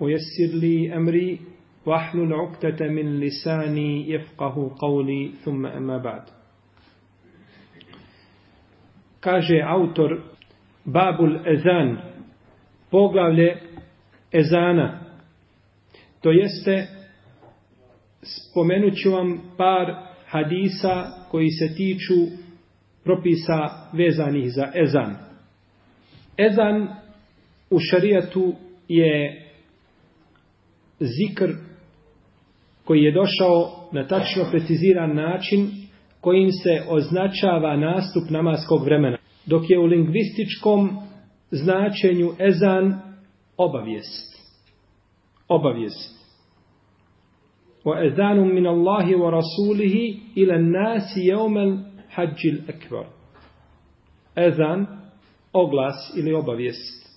ويسر لي أمري واحلل عقدة من لساني يفقه قولي ثم أما بعد kaže autor Babul Ezan poglavlje Ezana to jeste spomenut ću vam par hadisa koji se tiču propisa vezanih za Ezan Ezan u šarijatu je zikr koji je došao na tačno preciziran način kojim se označava nastup namaskog vremena. Dok je u lingvističkom značenju ezan obavijest. Obavijest. Wa ezanu min Allahi wa rasulihi ila nasi jeumel hađil ekvar. Ezan, oglas ili obavijest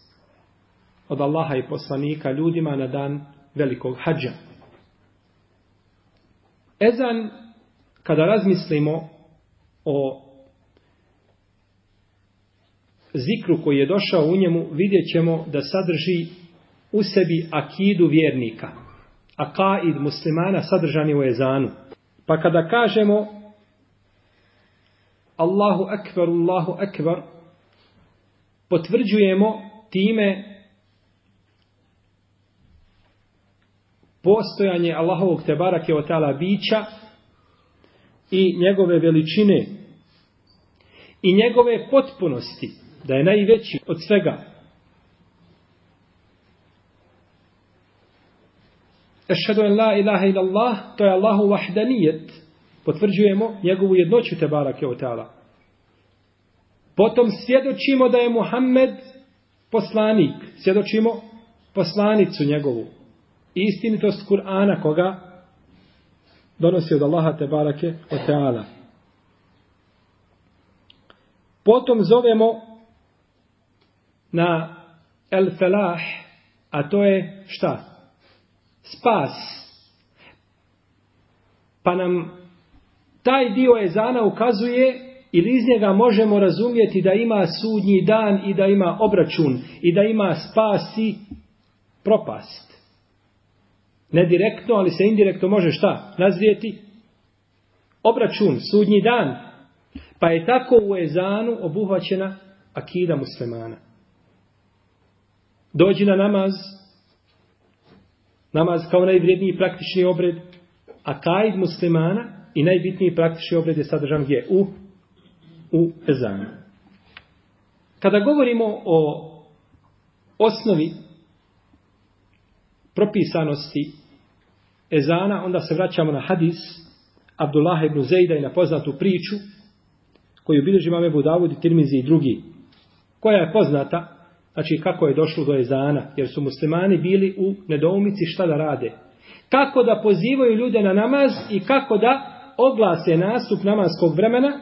od Allaha i poslanika ljudima na dan velikog hađa. Ezan, kada razmislimo o zikru koji je došao u njemu, vidjet ćemo da sadrži u sebi akidu vjernika. Akaid muslimana sadržan je u ezanu. Pa kada kažemo Allahu akbar, Allahu akbar, potvrđujemo time postojanje Allahovog tebarake keotala bića i njegove veličine i njegove potpunosti, da je najveći od svega. Ešhedu en la ilaha ilallah, to je Allahu vahdanijet. Potvrđujemo njegovu jednoću tebarake keotala. Potom svjedočimo da je Muhammed poslanik. Svjedočimo poslanicu njegovu istinitost Kur'ana koga donosi od Allaha te barake o teala. Potom zovemo na el felah, a to je šta? Spas. Pa nam taj dio ezana ukazuje ili iz njega možemo razumjeti da ima sudnji dan i da ima obračun i da ima spas i propast. Ne direktno, ali se indirektno može šta? Nazrijeti obračun, sudnji dan. Pa je tako u ezanu obuhvaćena akida muslimana. Dođi na namaz, namaz kao najvrijedniji praktični obred, a kaid muslimana i najbitniji praktični obred je sadržan gdje? U, u ezanu. Kada govorimo o osnovi propisanosti ezana, onda se vraćamo na hadis Abdullah ibn Zejda i na poznatu priču koju bilježi mame Budavud i Tirmizi i drugi. Koja je poznata, znači kako je došlo do ezana, jer su muslimani bili u nedoumici šta da rade. Kako da pozivaju ljude na namaz i kako da oglase nastup namaskog vremena,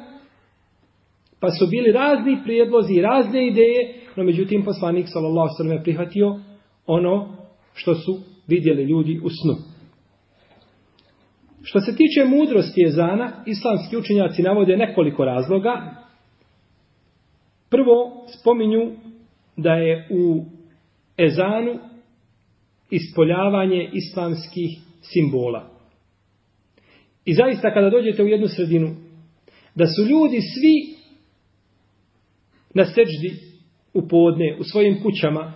pa su bili razni prijedlozi i razne ideje, no međutim poslanik sallallahu alejhi ve sellem prihvatio ono što su vidjeli ljudi u snu. Što se tiče mudrosti ezana, islamski učenjaci navode nekoliko razloga. Prvo spominju da je u ezanu ispoljavanje islamskih simbola. I zaista kada dođete u jednu sredinu, da su ljudi svi na seđdi u podne, u svojim kućama,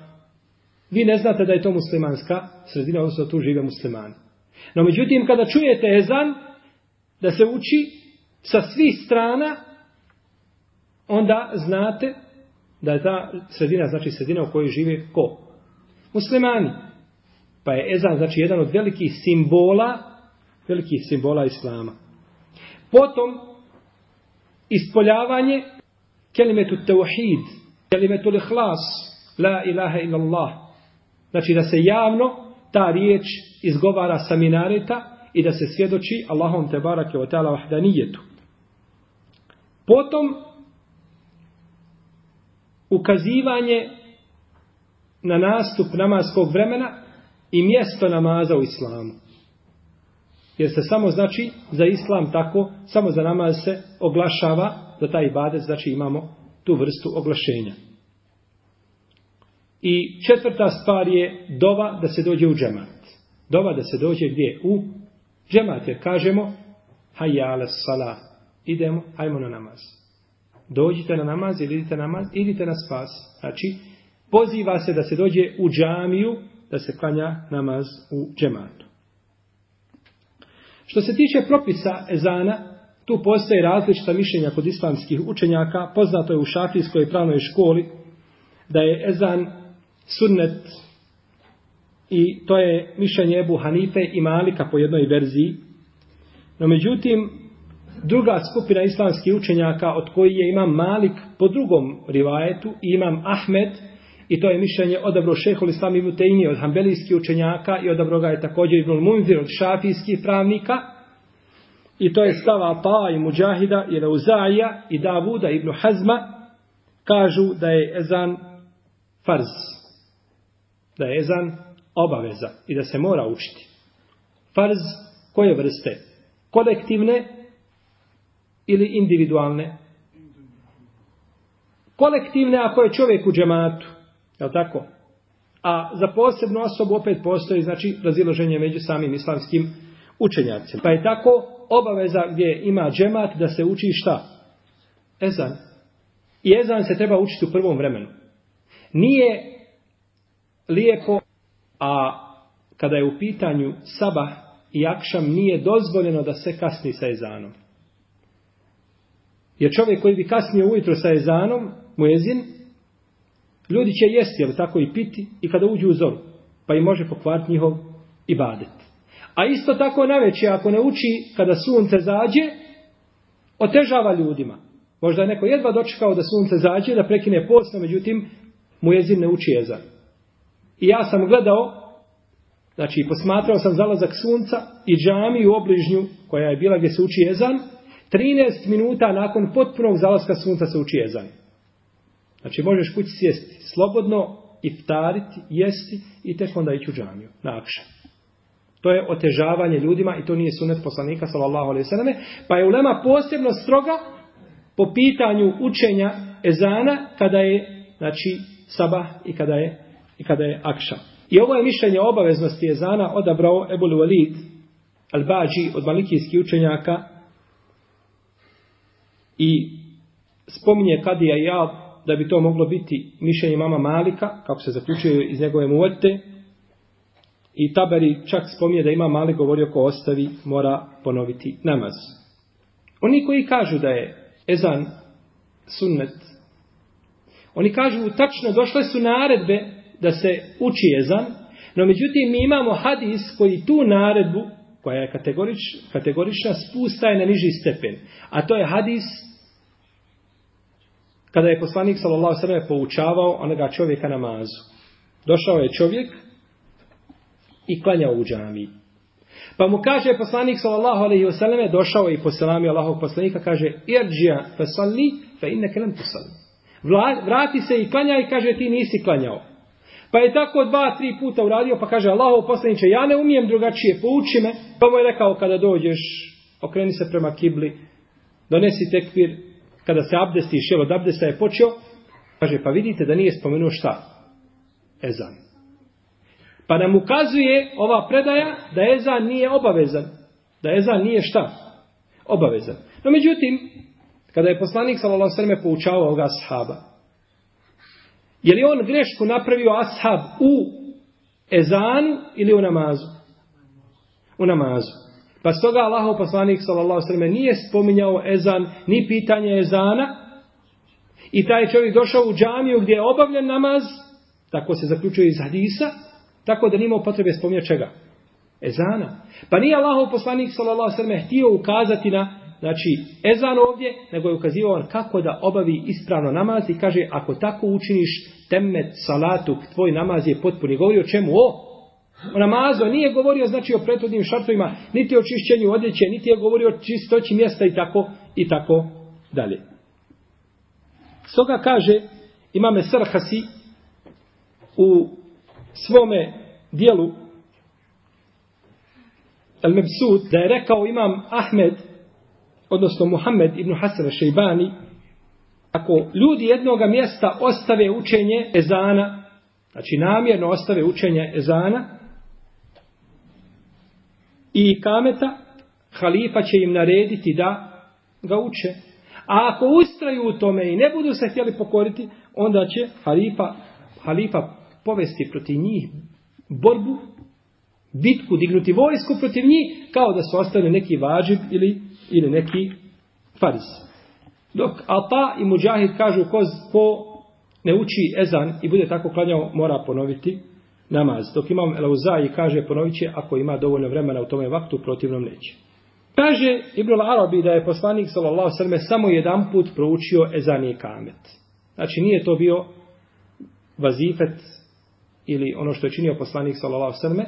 vi ne znate da je to muslimanska sredina, odnosno da tu žive muslimani. No međutim, kada čujete ezan, da se uči sa svih strana, onda znate da je ta sredina, znači sredina u kojoj žive ko? Muslimani. Pa je ezan, znači, jedan od velikih simbola, velikih simbola Islama. Potom, ispoljavanje kelimetu tevahid, kelimetu lihlas, la ilaha illallah. Znači, da se javno ta riječ izgovara sa minareta i da se svjedoči Allahom te barake o ta'ala vahdanijetu. Potom ukazivanje na nastup namaskog vremena i mjesto namaza u islamu. Jer se samo znači za islam tako, samo za namaz se oglašava, za taj ibadet znači imamo tu vrstu oglašenja. I četvrta stvar je dova da se dođe u džemat. Dova da se dođe gdje? U džemat. Jer kažemo, hajja ala salah. Idemo, hajmo na namaz. Dođite na namaz ili idite na namaz, idite na spas. Znači, poziva se da se dođe u džamiju, da se klanja namaz u džematu. Što se tiče propisa ezana, tu postoje različita mišljenja kod islamskih učenjaka. Poznato je u šafijskoj pravnoj školi da je ezan sunnet i to je mišljenje Ebu Hanife i Malika po jednoj verziji. No međutim, druga skupina islamskih učenjaka od koji je imam Malik po drugom rivajetu i imam Ahmed i to je mišljenje odabro šehol islam Ibn Tejni od hambelijskih učenjaka i odabro ga je također Ibn Munzir od šafijskih pravnika i to je stava Pa i Mujahida i Rauzaija i Davuda Ibn Hazma kažu da je ezan farz da je ezan obaveza i da se mora učiti. Farz koje vrste? Kolektivne ili individualne? Kolektivne ako je čovjek u džematu. Je tako? A za posebnu osobu opet postoji znači razilaženje među samim islamskim učenjacima. Pa je tako obaveza gdje ima džemat da se uči šta? Ezan. I ezan se treba učiti u prvom vremenu. Nije lijepo, a kada je u pitanju sabah i akšam nije dozvoljeno da se kasni sa ezanom. Jer čovjek koji bi kasnio ujutro sa ezanom, muezin, ljudi će jesti, ali tako i piti, i kada uđu u zoru, pa i može pokvariti njihov ibadet. A isto tako na večer, ako ne uči kada sunce zađe, otežava ljudima. Možda je neko jedva dočekao da sunce zađe, da prekine post, međutim, muezin ne uči ezan. I ja sam gledao, znači posmatrao sam zalazak sunca i džami u obližnju koja je bila gdje se uči jezan, 13 minuta nakon potpunog zalaska sunca se uči jezan. Znači možeš kući sjesti slobodno, iftariti, jesti i tek onda ići u džamiju, na akša. To je otežavanje ljudima i to nije sunet poslanika sallallahu alejhi ve selleme, pa je ulema posebno stroga po pitanju učenja ezana kada je znači sabah i kada je i kada je akša. I ovo je mišljenje obaveznosti jezana odabrao Ebul Walid al-Bađi od malikijskih učenjaka i spominje Kadija i Jal da bi to moglo biti mišljenje mama Malika, kako se zaključuje iz njegove muvete, I Taberi čak spominje da ima Malik govorio ko ostavi, mora ponoviti namaz. Oni koji kažu da je ezan sunnet, oni kažu tačno došle su naredbe da se uči jezan, no međutim mi imamo hadis koji tu naredbu, koja je kategorič, kategorična, spustaje na niži stepen. A to je hadis kada je poslanik sallallahu sallam poučavao onoga čovjeka namazu. Došao je čovjek i klanjao u džamiji. Pa mu kaže poslanik sallallahu alejhi ve selleme došao i poselami Allahov poslanika kaže irđija fasalli fa innaka lam tusalli. Vrati se i klanjaj kaže ti nisi klanjao. Pa je tako dva, tri puta uradio, pa kaže Allahov poslaniče, ja ne umijem drugačije, pouči me. Pa mu je rekao, kada dođeš, okreni se prema kibli, donesi tekvir, kada se abdesti, jel od abdesta je počeo, kaže, pa vidite da nije spomenuo šta? Ezan. Pa nam ukazuje ova predaja da ezan nije obavezan. Da ezan nije šta? Obavezan. No međutim, kada je poslanik sallallahu alejhi ve poučavao ga sahaba, Je li on grešku napravio ashab u ezanu ili u namazu? U namazu. Pa stoga Allahov poslanik sallallahu alejhi ve nije spominjao ezan ni pitanje ezana i taj čovjek došao u džamiju gdje je obavljen namaz, tako se zaključuje iz hadisa, tako da nimao potrebe spominja čega? Ezana. Pa nije Allahov poslanik sallallahu alejhi ve htio ukazati na znači ezan ovdje, nego je ukazivao kako da obavi ispravno namaz i kaže ako tako učiniš temet salatuk, tvoj namaz je potpuni. Govori o čemu? O O namazu nije govorio znači o prethodnim šartovima, niti o čišćenju odjeće, niti je govorio o čistoći mjesta i tako i tako dalje. Stoga kaže imame Sarhasi u svome dijelu El Mebsud da je rekao imam Ahmed odnosno Muhammed ibn Hasan Šejbani ako ljudi jednog mjesta ostave učenje ezana znači namjerno ostave učenje ezana i kameta halifa će im narediti da ga uče. A ako ustraju u tome i ne budu se htjeli pokoriti onda će halifa halifa povesti protiv njih borbu, bitku, dignuti vojsku protiv njih, kao da su ostali neki vađib ili, ili neki faris. Dok Ata i Mujahid kažu ko, ko ne uči ezan i bude tako klanjao, mora ponoviti namaz. Dok imam Elauzai kaže ponovit će ako ima dovoljno vremena u tome vaktu, protivnom neće. Kaže Ibn Arabi da je poslanik sallallahu sallam samo jedan put proučio ezan i kamet. Znači nije to bio vazifet ili ono što je činio poslanik sallallahu sallam,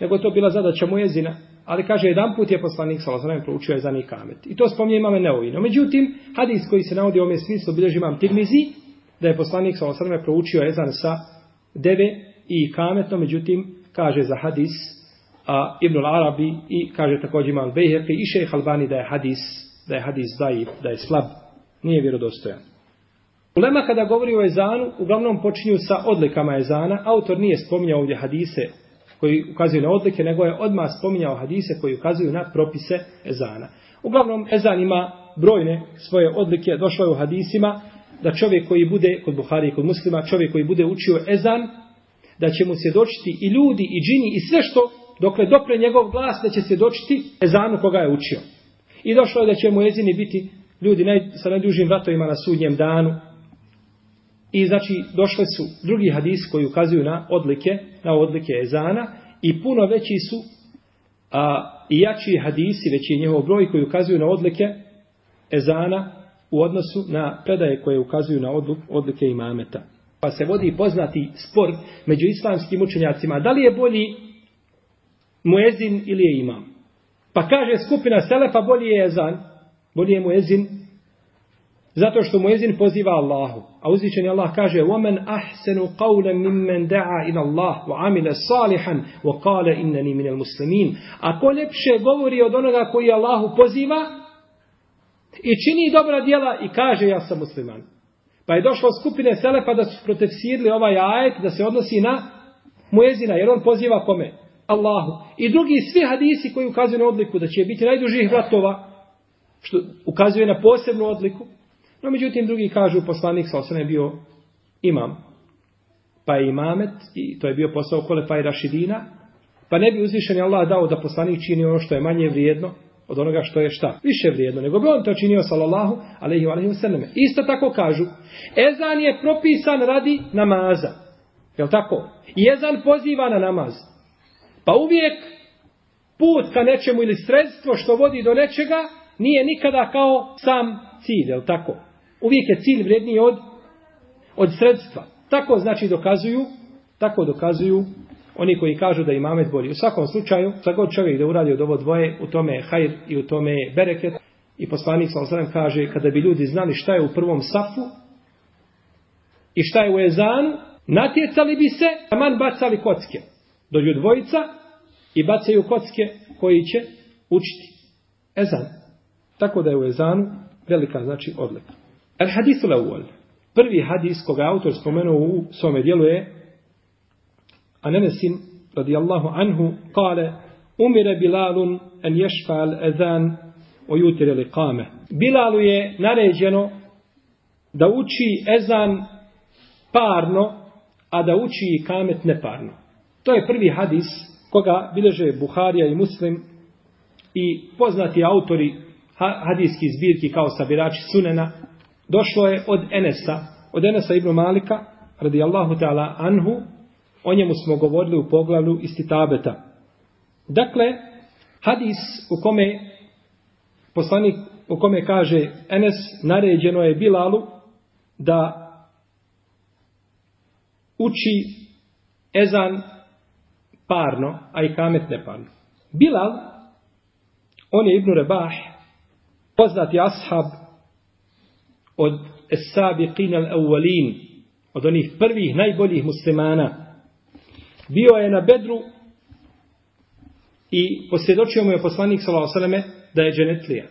nego to bila zadaća mu jezina ali kaže jedan put je poslanik sallallahu alejhi proučio je za kamet i to spominje imame neovino. međutim hadis koji se navodi u ovom smislu bilježi imam Tirmizi da je poslanik sallallahu alejhi proučio ezan sa deve i kametno, međutim kaže za hadis a Ibn al-Arabi i kaže također imam Bejheqi i šejh Albani da je hadis da je hadis daif, da je slab nije vjerodostojan Ulema kada govori o ezanu, uglavnom počinju sa odlikama ezana. Autor nije spominjao ovdje hadise koji ukazuju na odlike, nego je odmah spominjao hadise koji ukazuju na propise ezana. Uglavnom, ezan ima brojne svoje odlike. Došlo je u hadisima da čovjek koji bude, kod Buhari i kod muslima, čovjek koji bude učio ezan, da će mu se dočiti i ljudi, i džini, i sve što, dokle dopre njegov glas, da će se dočiti ezanu koga je učio. I došlo je da će mu ezini biti ljudi naj, sa najdužim vratovima na sudnjem danu, I znači došle su drugi hadis koji ukazuju na odlike, na odlike ezana i puno veći su a, i jači hadisi, veći je njihov broj koji ukazuju na odlike ezana u odnosu na predaje koje ukazuju na odluk, odlike imameta. Pa se vodi poznati spor među islamskim učenjacima. Da li je bolji muezin ili je imam? Pa kaže skupina Selefa bolji je ezan, bolji je muezin Zato što muezin poziva Allahu. A uzvičeni Allah kaže وَمَنْ أَحْسَنُ قَوْلًا مِمَّنْ دَعَا إِلَى اللَّهِ وَعَمِلَ صَالِحًا وَقَالَ إِنَّنِي مِنَ الْمُسْلِمِينَ A ko lepše govori od onoga koji Allahu poziva i čini dobra djela i kaže ja sam musliman. Pa je došlo skupine Selefa da su protefsirili ovaj ajet da se odnosi na muezina jer on poziva kome? Allahu. I drugi svi hadisi koji ukazuju na odliku da će biti najdužih vratova što ukazuje na posebnu odliku No, međutim, drugi kažu, poslanik sa osam bio imam. Pa je imamet, i to je bio posao kolefa i rašidina, pa ne bi uzvišen Allah dao da poslanik čini ono što je manje vrijedno od onoga što je šta? Više vrijedno, nego bi on to činio, sallallahu alaihi wa alaihi wa Isto tako kažu, ezan je propisan radi namaza. Je tako? I ezan poziva na namaz. Pa uvijek put ka nečemu ili sredstvo što vodi do nečega nije nikada kao sam cilj, je tako? Uvijek je cilj vredniji od, od sredstva. Tako znači dokazuju, tako dokazuju oni koji kažu da imamet bolji. U svakom slučaju, šta god čovjek da uradi od ovo dvoje, u tome je hajr i u tome je bereket. I poslanik sa kaže, kada bi ljudi znali šta je u prvom safu i šta je u ezanu, natjecali bi se, a man bacali kocke. Dođu dvojica i bacaju kocke koji će učiti ezan. Tako da je u ezanu velika znači odlika. El hadisu lawal. Prvi hadis koga autor spomenuo u svome dijelu je Anenesin radijallahu anhu kale umire Bilalun en ješfa al ezan o jutire li kame. Bilalu je naređeno da uči ezan parno, a da uči i kamet neparno. To je prvi hadis koga bileže Buharija i Muslim i poznati autori hadijskih zbirki kao sabirači sunena došlo je od Enesa, od Enesa ibn Malika, radijallahu ta'ala anhu, o njemu smo govorili u poglavlju istitabeta. Dakle, hadis u kome poslanik u kome kaže Enes naređeno je Bilalu da uči ezan parno, a i kamet neparno. Bilal, on je Ibnu Rebah, poznati ashab od Esabiqin al-Awwalin, od onih prvih najboljih muslimana. Bio je na Bedru i posvjedočio mu je poslanik s.a.v. da je dženetlija.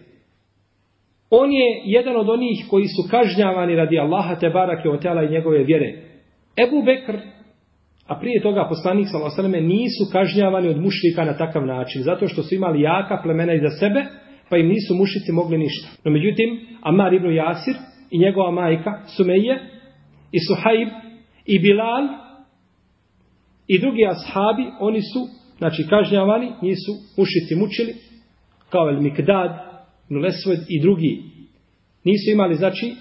On je jedan od onih koji su kažnjavani radi Allaha te barake o tela i njegove vjere. Ebu Bekr, a prije toga poslanik s.a.v. nisu kažnjavani od mušrika na takav način, zato što su imali jaka plemena iza sebe, pa im nisu mušici mogli ništa. No međutim, Amar ibn Jasir i njegova majka Sumeje i Suhaib i Bilal i drugi ashabi, oni su, znači, kažnjavani, nisu mušiti mučili, kao El Mikdad, Nulesved i drugi. Nisu imali, znači,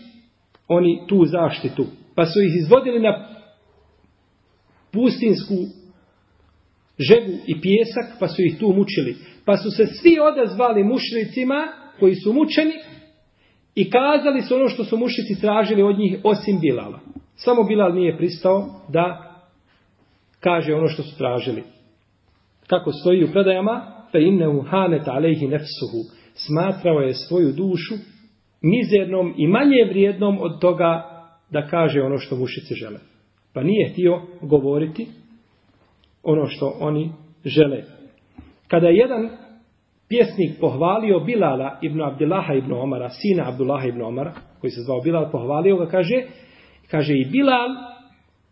oni tu zaštitu. Pa su ih izvodili na pustinsku žegu i pjesak, pa su ih tu mučili. Pa su se svi odazvali mušlicima koji su mučeni i kazali su ono što su mušici tražili od njih osim Bilala. Samo Bilal nije pristao da kaže ono što su tražili. Kako stoji u predajama, fe innehu hanet alejhi nefsuhu, smatrao je svoju dušu mizernom i manje vrijednom od toga da kaže ono što mušice žele. Pa nije htio govoriti ono što oni žele. Kada je jedan pjesnik pohvalio Bilala ibn Abdillaha ibn Omara, sina Abdullaha ibn Omara, koji se zvao Bilal, pohvalio ga, kaže, kaže i Bilal,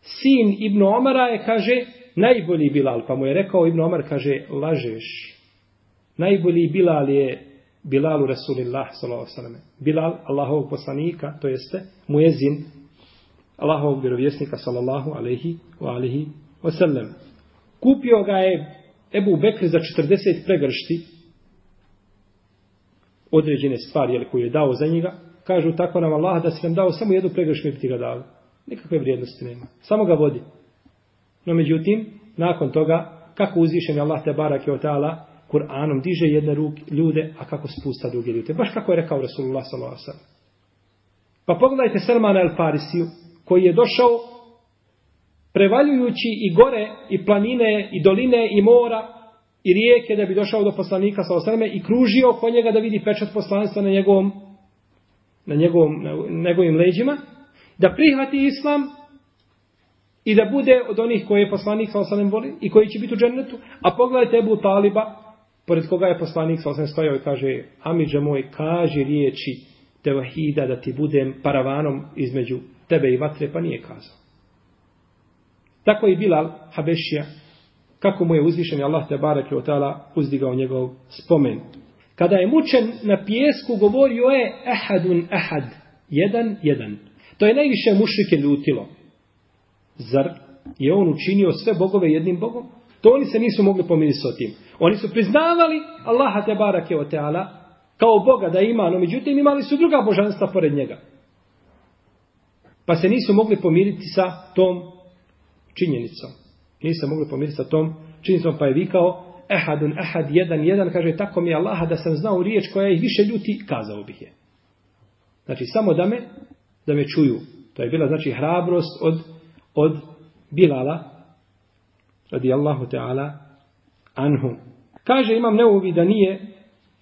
sin ibn Omara je, kaže, najbolji Bilal. Pa mu je rekao ibn Omar, kaže, lažeš. Najbolji Bilal je Bilalu Rasulillah, s.a.v. Bilal, Allahovog poslanika, to jeste, muezin, Allahovog vjerovjesnika, sallallahu alaihi wa alaihi wa sallam. Kupio ga je Ebu Bekr za 40 pregršti određene stvari jel, koju je dao za njega. Kažu tako nam Allah da si nam dao samo jednu pregrešku i ti ga dao. Nikakve vrijednosti nema. Samo ga vodi. No međutim, nakon toga, kako uzvišen je Allah te barak je otala, Kur'anom diže jedne ruke ljude, a kako spusta druge ljude. Baš kako je rekao Rasulullah sallallahu Pa pogledajte Salmana el Farisiju, koji je došao prevaljujući i gore, i planine, i doline, i mora, i rijeke, da bi došao do poslanika sa osreme, i kružio oko njega da vidi pečat poslanstva na njegovom, na njegovom, na njegovim leđima, da prihvati islam, i da bude od onih koje je poslanik sa osreme voli, i koji će biti u džennetu, a pogledajte Ebu Taliba, pored koga je poslanik sa osreme stojao i kaže, Amidža moj, kaže riječi tevahida da ti budem paravanom između tebe i vatre, pa nije kazao. Tako i Bilal Habešija, kako mu je uzvišen Allah te barek o tala uzdigao njegov spomen. Kada je mučen na pijesku, govorio je ahadun ahad, jedan, jedan. To je najviše mušrike ljutilo. Zar je on učinio sve bogove jednim bogom? To oni se nisu mogli pomiriti s tim. Oni su priznavali Allaha te barake o teala kao Boga da ima, no međutim imali su druga božanstva pored njega. Pa se nisu mogli pomiriti sa tom činjenicom. Nisu se mogli pomiriti sa tom činjenicom, pa je vikao ehadun ehad, jedan, jedan, kaže, tako mi je da sam znao riječ koja ih više ljuti, kazao bih je. Znači, samo da me, da me čuju. To je bila, znači, hrabrost od, od Bilala, radi Allahu Teala, anhu. Kaže, imam neuvi da nije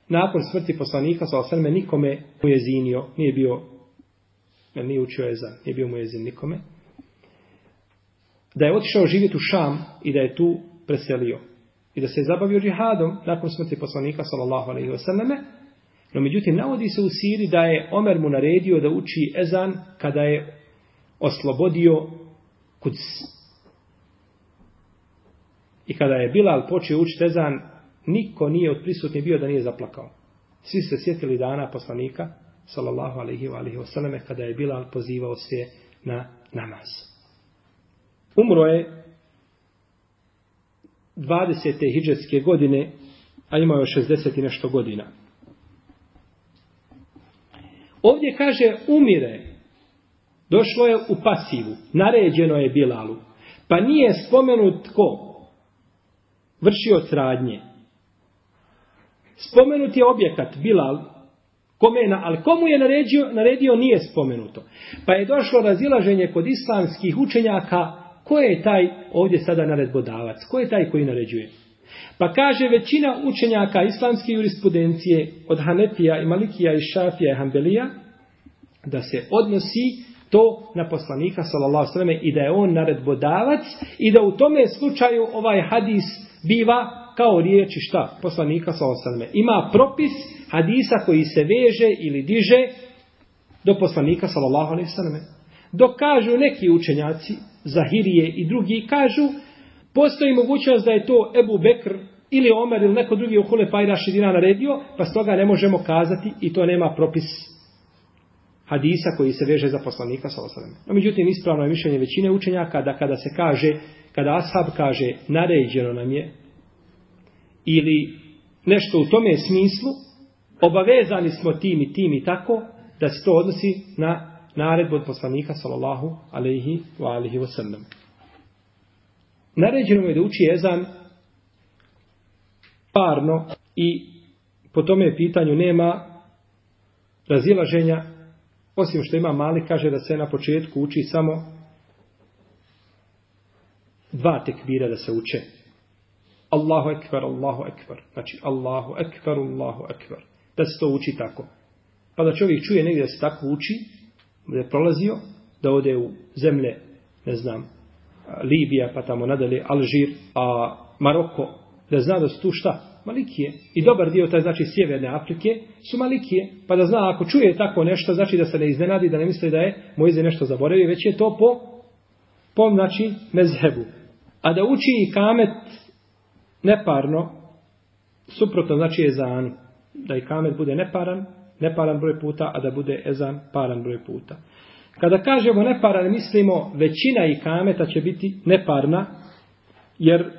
nakon smrti poslanika, sa osrme, nikome ujezinio, nije bio nije učio za nije bio mu jezin nikome, da je otišao živjeti u Šam i da je tu preselio. I da se je zabavio džihadom nakon smrti poslanika, sallallahu alaihi wa sallame, no međutim, navodi se u Siri da je Omer mu naredio da uči ezan kada je oslobodio kuc. I kada je Bilal počeo učiti ezan, niko nije od prisutnih bio da nije zaplakao. Svi se sjetili dana poslanika, sallallahu alaihi wa alaihi kada je Bilal pozivao se na namaz. Umro je 20. hijđetske godine, a imao je 60 i nešto godina. Ovdje kaže umire, došlo je u pasivu, naređeno je Bilalu, pa nije spomenut ko? Vršio radnje. Spomenut je objekat Bilal, Komena, ali komu je naredio, naredio nije spomenuto. Pa je došlo razilaženje kod islamskih učenjaka ko je taj ovdje sada naredbodavac? Ko je taj koji naređuje? Pa kaže većina učenjaka islamske jurisprudencije od Hanefija i Malikija i Šafija i Hanbelija da se odnosi to na poslanika sallallahu alejhi i da je on naredbodavac i da u tome slučaju ovaj hadis biva kao riječi šta poslanika sallallahu alejhi ima propis hadisa koji se veže ili diže do poslanika sallallahu alejhi ve dok kažu neki učenjaci Zahirije i drugi kažu postoji mogućnost da je to Ebu Bekr ili Omer ili neko drugi u Hulefaj Rašidina naredio, pa stoga ne možemo kazati i to nema propis hadisa koji se veže za poslanika sa osadom. No, međutim, ispravno je mišljenje većine učenjaka da kada se kaže, kada ashab kaže naređeno nam je ili nešto u tome smislu, obavezani smo tim i tim i tako, da se to odnosi na naredbu od poslanika sallallahu alaihi wa alihi wa sallam. Naređeno je da uči ezan parno i po tome pitanju nema razilaženja osim što ima mali kaže da se na početku uči samo dva tekbira da se uče. Allahu ekber, Allahu ekber. Znači Allahu ekber, Allahu ekber. Da se to uči tako. Pa da čovjek čuje negdje da se tako uči je prolazio da ode u zemlje ne znam Libija pa tamo nadalje Alžir a Maroko da zna da su tu šta? Malikije. I dobar dio, taj znači sjeverne Afrike, su Malikije. Pa da zna, ako čuje tako nešto, znači da se ne iznenadi, da ne misli da je Mojze nešto zaboravio, već je to po, po znači, mezhebu. A da uči i kamet neparno, suprotno znači je zan, da i kamet bude neparan, neparan broj puta, a da bude ezan paran broj puta. Kada kažemo neparan, mislimo većina i kameta će biti neparna, jer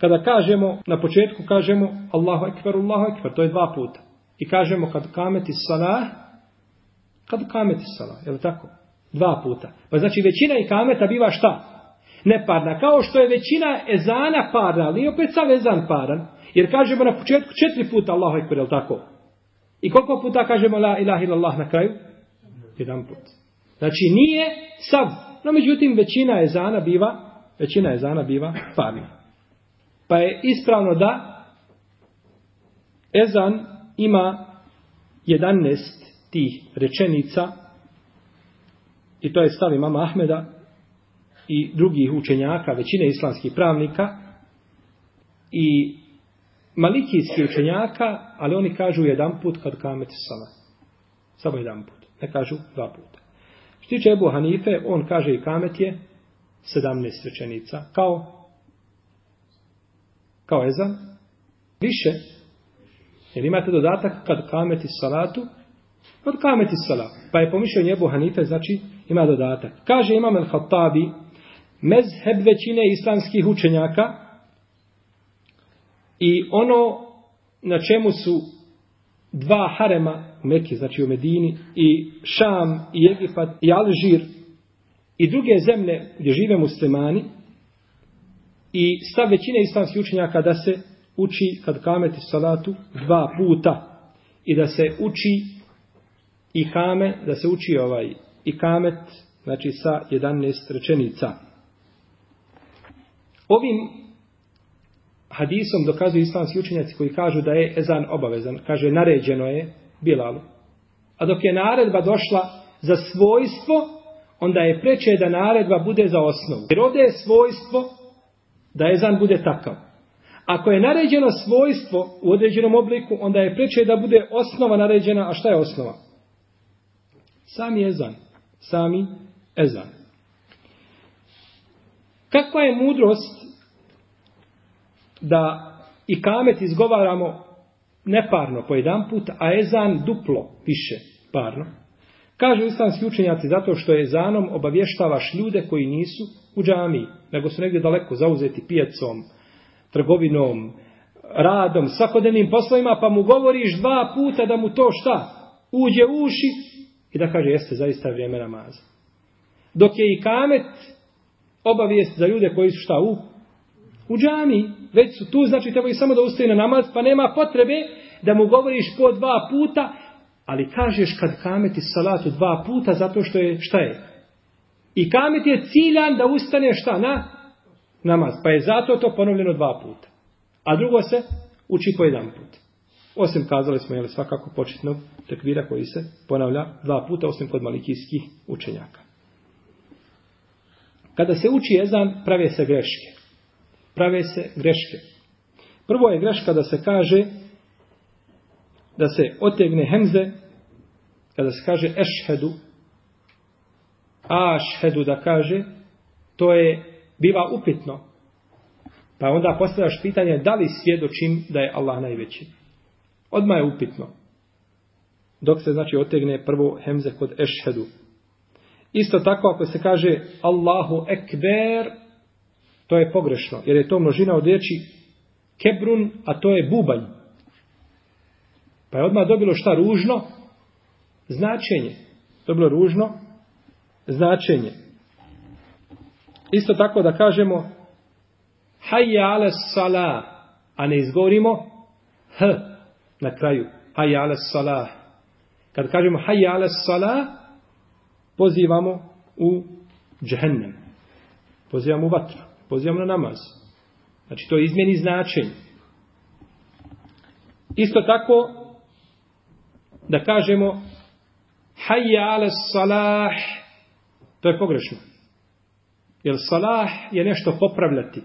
kada kažemo, na početku kažemo Allahu ekber, Allahu ekber, to je dva puta. I kažemo kad kameti salah, kad kameti salah, je li tako? Dva puta. Pa znači većina i kameta biva šta? Neparna. Kao što je većina ezana parna, ali opet sam ezan paran. Jer kažemo na početku četiri puta Allahu ekber, je li tako? I koliko puta kažemo la ilaha illallah na kraju? Jedan put. Znači nije sav. No međutim većina ezana biva, većina ezana biva farni. Pa je ispravno da Ezan ima 11 tih rečenica i to je stav imama Ahmeda i drugih učenjaka, većine islamskih pravnika i malikijski učenjaka, ali oni kažu jedan put kad kamet sala. Samo jedan put. Ne kažu dva puta. Što tiče Ebu Hanife, on kaže i kamet je 17 rečenica. Kao kao ezan, više, jer imate dodatak kad kameti salatu, Kad kameti salatu. Pa je pomišljao njebu Hanife, znači ima dodatak. Kaže imam el Khattabi, mezheb većine islamskih učenjaka i ono na čemu su dva harema u Mekke, znači u Medini, i Šam, i Egipat, i Alžir, i druge zemlje gdje žive muslimani, i stav većine islamskih učenjaka da se uči kad kameti salatu dva puta i da se uči i kame, da se uči ovaj i kamet, znači sa 11 rečenica. Ovim hadisom dokazuju islamski učenjaci koji kažu da je ezan obavezan. Kaže, naređeno je Bilalu. A dok je naredba došla za svojstvo, onda je preče da naredba bude za osnovu. Jer ovdje je svojstvo da ezan bude takav. Ako je naređeno svojstvo u određenom obliku, onda je preče da bude osnova naređena, a šta je osnova? Sami ezan. Sami ezan. Kakva je mudrost da i kamet izgovaramo neparno po jedan put, a ezan duplo više parno? Kažu islamski učenjaci zato što ezanom obavještavaš ljude koji nisu u džamiji, nego su negdje daleko zauzeti pijacom, trgovinom, radom, svakodnevnim poslovima, pa mu govoriš dva puta da mu to šta? Uđe u uši i da kaže jeste zaista vrijeme namaza. Dok je i kamet obavijest za ljude koji su šta u? U džami. Već su tu, znači trebaju samo da ustaje na namaz, pa nema potrebe da mu govoriš po dva puta, ali kažeš kad kameti salatu dva puta zato što je, šta je? I kamet je ciljan da ustane šta na namaz. Pa je zato to ponovljeno dva puta. A drugo se uči po jedan put. Osim kazali smo, jel, svakako početnog tekvira koji se ponavlja dva puta, osim kod malikijskih učenjaka. Kada se uči ezan, prave se greške. Prave se greške. Prvo je greška da se kaže da se otegne hemze kada se kaže ešhedu ašhedu da kaže to je biva upitno. Pa onda postavljaš pitanje da li svjedočim da je Allah najveći? Odmah je upitno. Dok se znači otegne prvo hemze kod ešhedu. Isto tako ako se kaže Allahu ekber to je pogrešno jer je to množina od riječi kebrun a to je bubanj Pa je odmah dobilo šta ružno? Značenje. Dobilo ružno značenje. Isto tako da kažemo Hayya ala salah, a ne izgovorimo H na kraju. Hajja ala salah. Kad kažemo Hayya ala salah, pozivamo u džehennem. Pozivamo u vatru. Pozivamo na namaz. Znači to izmjeni značenje. Isto tako da kažemo hayya ala salah to je pogrešno. Jer salah je nešto popravljati.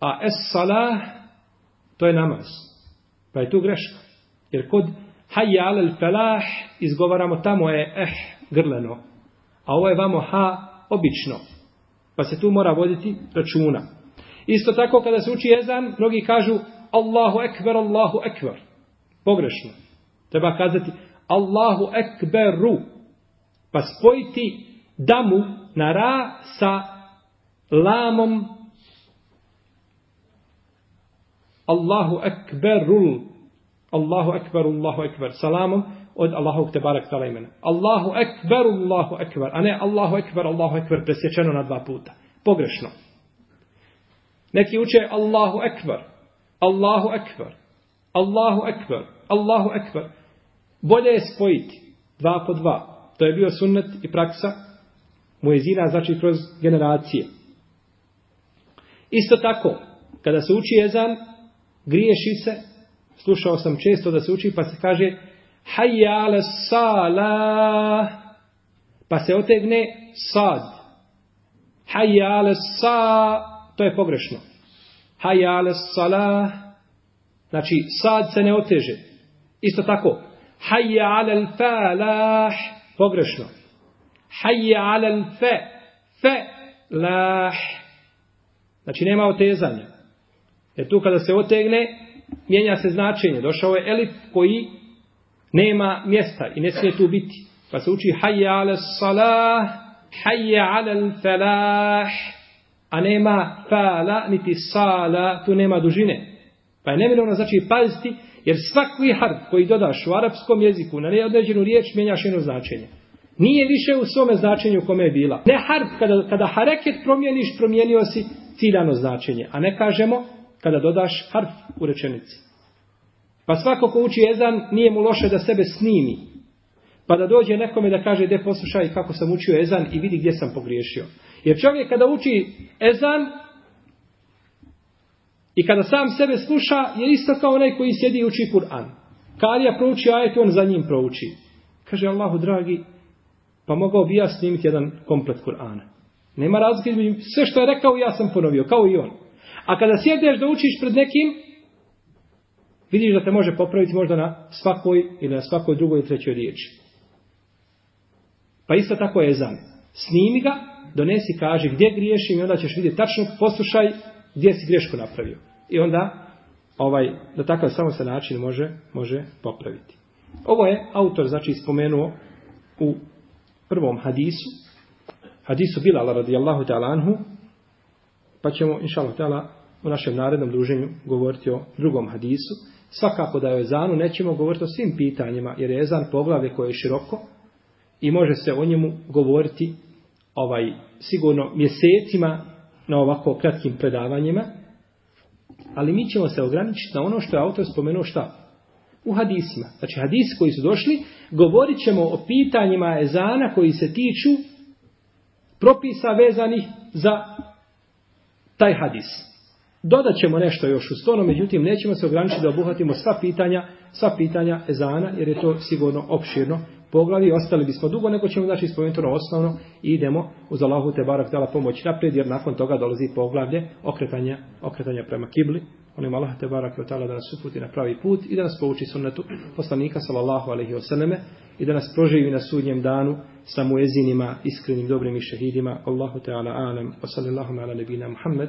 A es salah to je namaz. Pa je tu greška. Jer kod hayya ala felah izgovaramo tamo je eh grleno. A ovo je vamo ha obično pa se tu mora voditi računa isto tako kada se uči jezan mnogi kažu Allahu ekber, Allahu ekber Pogrešno. Treba kazati Allahu ekberu. Pa spojiti damu na ra sa lamom Allahu ekberul. Allahu ekber, Allahu ekber. Salamom od Allahu te barak tala imena. Allahu ekber, Allahu ekber. A ne Allahu ekber, Allahu ekber presječeno na dva puta. Pogrešno. Neki uče Allahu ekber. Allahu ekber. Allahu ekber. Allahu ekber. Bolje je spojiti dva po dva. To je bio sunnet i praksa muezina, znači kroz generacije. Isto tako, kada se uči jezan, griješi se, slušao sam često da se uči, pa se kaže hayya ala sala, pa se otegne sad. Hayya ala sa, to je pogrešno. Hayya ala sala, znači sad se ne oteže. Isto tako, hayya ala al-falah, pogrešno. Hayya ala al-fa, fa, lah. Znači nema otezanja. Jer tu kada se otegne, mijenja se značenje. Došao je elif koji nema mjesta i ne smije tu biti. Pa se uči hayya ala salah, hayya ala falah, a nema fala, niti sala, tu nema dužine. Pa je neminovno znači paziti Jer svaki harf koji dodaš u arapskom jeziku na neodređenu riječ mijenjaš jedno značenje. Nije više u svome značenju kome je bila. Ne harf, kada, kada hareket promijeniš, promijenio si ciljano značenje. A ne kažemo kada dodaš harf u rečenici. Pa svako ko uči ezan, nije mu loše da sebe snimi. Pa da dođe nekome da kaže, de poslušaj kako sam učio ezan i vidi gdje sam pogriješio. Jer čovjek kada uči ezan, I kada sam sebe sluša, je isto kao onaj koji sjedi i uči Kur'an. Karija prouči ajet, on za njim prouči. Kaže Allahu dragi, pa mogao bi ja snimiti jedan komplet Kur'ana. Nema razlike između sve što je rekao, ja sam ponovio, kao i on. A kada sjedeš da učiš pred nekim, vidiš da se može popraviti možda na svakoj ili na svakoj drugoj ili trećoj riječi. Pa isto tako je ezan. Snimi ga, donesi, kaže gdje griješim i onda ćeš vidjeti tačno, poslušaj gdje si grešku napravio. I onda, ovaj, da takav samo se način može, može popraviti. Ovo je autor, znači, spomenuo u prvom hadisu, hadisu Bilala radijallahu ta'ala anhu, pa ćemo, inša Allah ta'ala, u našem narednom druženju govoriti o drugom hadisu. Svakako da je o ezanu, nećemo govoriti o svim pitanjima, jer je ezan poglavlje koje je široko i može se o njemu govoriti ovaj sigurno mjesecima na ovako kratkim predavanjima, ali mi ćemo se ograničiti na ono što je autor spomenuo šta? U hadisima. Znači hadis koji su došli, govorit ćemo o pitanjima ezana koji se tiču propisa vezanih za taj hadis. Dodat ćemo nešto još u stonu, međutim nećemo se ograničiti da obuhvatimo sva pitanja, sva pitanja ezana, jer je to sigurno opširno poglavi, ostali bismo dugo, nego ćemo znači spomenuti ono osnovno i idemo uz Allahu te barak dala pomoć naprijed, jer nakon toga dolazi poglavlje okretanja, okretanja prema kibli. Onim Allah te barak da nas uputi na pravi put i da nas pouči sunnetu poslanika sallallahu alaihi wasallame i da nas proživi na sudnjem danu sa muezinima, iskrenim, dobrim i šehidima. Allahu te ala alam, wa sallallahu ala nebina Muhammed,